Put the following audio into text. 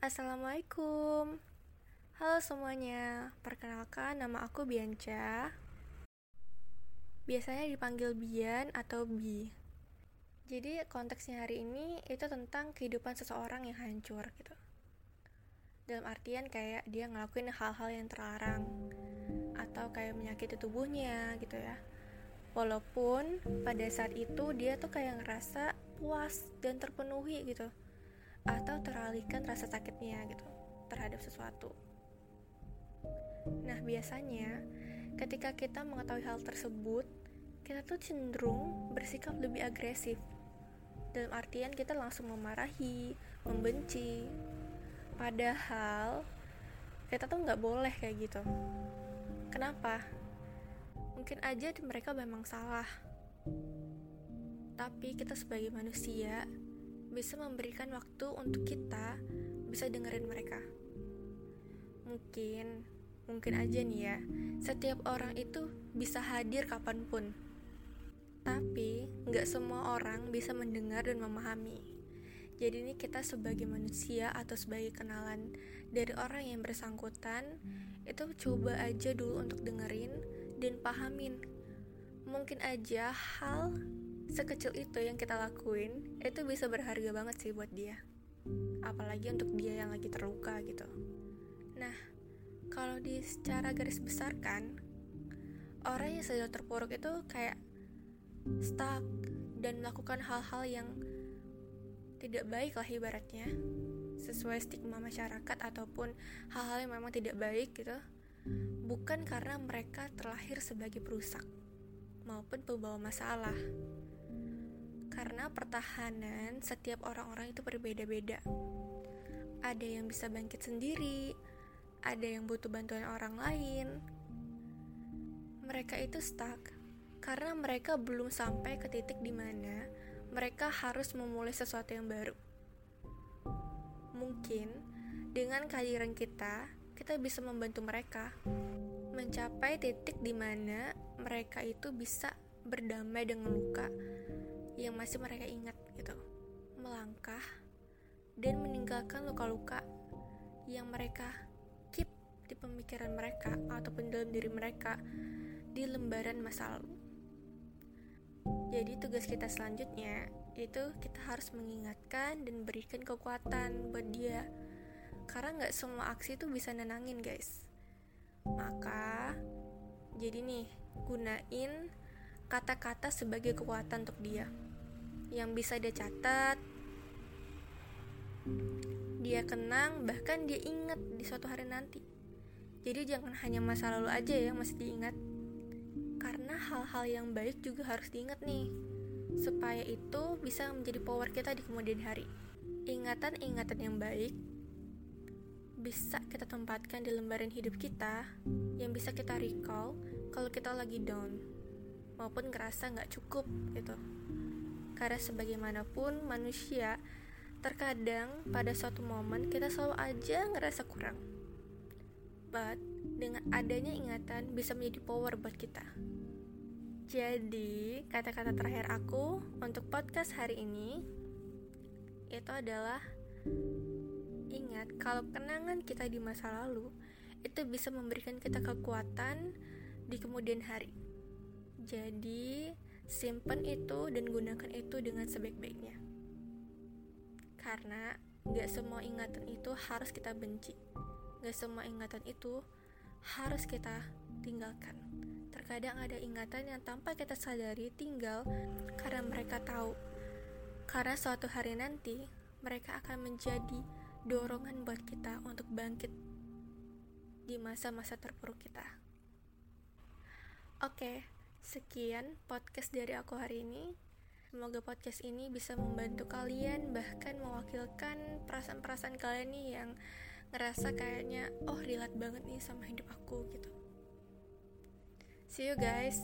Assalamualaikum. Halo semuanya, perkenalkan nama aku Bianca. Biasanya dipanggil Bian atau Bi. Jadi konteksnya hari ini itu tentang kehidupan seseorang yang hancur gitu. Dalam artian kayak dia ngelakuin hal-hal yang terlarang Atau kayak menyakiti tubuhnya gitu ya. Walaupun pada saat itu dia tuh kayak ngerasa puas dan terpenuhi gitu atau teralihkan rasa sakitnya gitu terhadap sesuatu. Nah, biasanya ketika kita mengetahui hal tersebut, kita tuh cenderung bersikap lebih agresif. Dalam artian kita langsung memarahi, membenci. Padahal kita tuh nggak boleh kayak gitu. Kenapa? Mungkin aja mereka memang salah. Tapi kita sebagai manusia bisa memberikan waktu untuk kita bisa dengerin mereka. Mungkin, mungkin aja nih ya, setiap orang itu bisa hadir kapan pun. Tapi, nggak semua orang bisa mendengar dan memahami. Jadi ini kita sebagai manusia atau sebagai kenalan dari orang yang bersangkutan, itu coba aja dulu untuk dengerin dan pahamin. Mungkin aja hal sekecil itu yang kita lakuin itu bisa berharga banget sih buat dia. Apalagi untuk dia yang lagi terluka gitu. Nah kalau di secara garis besar kan orang yang sedang terpuruk itu kayak stuck dan melakukan hal-hal yang tidak baik lah ibaratnya. Sesuai stigma masyarakat ataupun hal-hal yang memang tidak baik gitu. Bukan karena mereka terlahir sebagai perusak maupun pembawa masalah karena pertahanan setiap orang-orang itu berbeda-beda. Ada yang bisa bangkit sendiri, ada yang butuh bantuan orang lain. Mereka itu stuck karena mereka belum sampai ke titik di mana mereka harus memulai sesuatu yang baru. Mungkin dengan kehadiran kita, kita bisa membantu mereka mencapai titik di mana mereka itu bisa berdamai dengan luka yang masih mereka ingat gitu. Melangkah dan meninggalkan luka-luka yang mereka keep di pemikiran mereka ataupun dalam diri mereka di lembaran masa lalu. Jadi tugas kita selanjutnya itu kita harus mengingatkan dan berikan kekuatan buat dia. Karena nggak semua aksi itu bisa nenangin guys. Maka jadi nih gunain kata-kata sebagai kekuatan untuk dia yang bisa dia catat, dia kenang, bahkan dia ingat di suatu hari nanti. Jadi jangan hanya masa lalu aja yang masih diingat. Karena hal-hal yang baik juga harus diingat nih. Supaya itu bisa menjadi power kita di kemudian hari. Ingatan-ingatan yang baik bisa kita tempatkan di lembaran hidup kita yang bisa kita recall kalau kita lagi down maupun ngerasa nggak cukup gitu. Karena sebagaimanapun manusia, terkadang pada suatu momen kita selalu aja ngerasa kurang. But, dengan adanya ingatan bisa menjadi power buat kita. Jadi, kata-kata terakhir aku untuk podcast hari ini itu adalah ingat kalau kenangan kita di masa lalu itu bisa memberikan kita kekuatan di kemudian hari. Jadi, simpan itu dan gunakan itu dengan sebaik-baiknya. Karena gak semua ingatan itu harus kita benci. Gak semua ingatan itu harus kita tinggalkan. Terkadang ada ingatan yang tanpa kita sadari tinggal karena mereka tahu. Karena suatu hari nanti mereka akan menjadi dorongan buat kita untuk bangkit di masa-masa terpuruk kita. Oke, okay, Sekian podcast dari aku hari ini. Semoga podcast ini bisa membantu kalian bahkan mewakilkan perasaan-perasaan kalian nih yang ngerasa kayaknya oh relate banget nih sama hidup aku gitu. See you guys.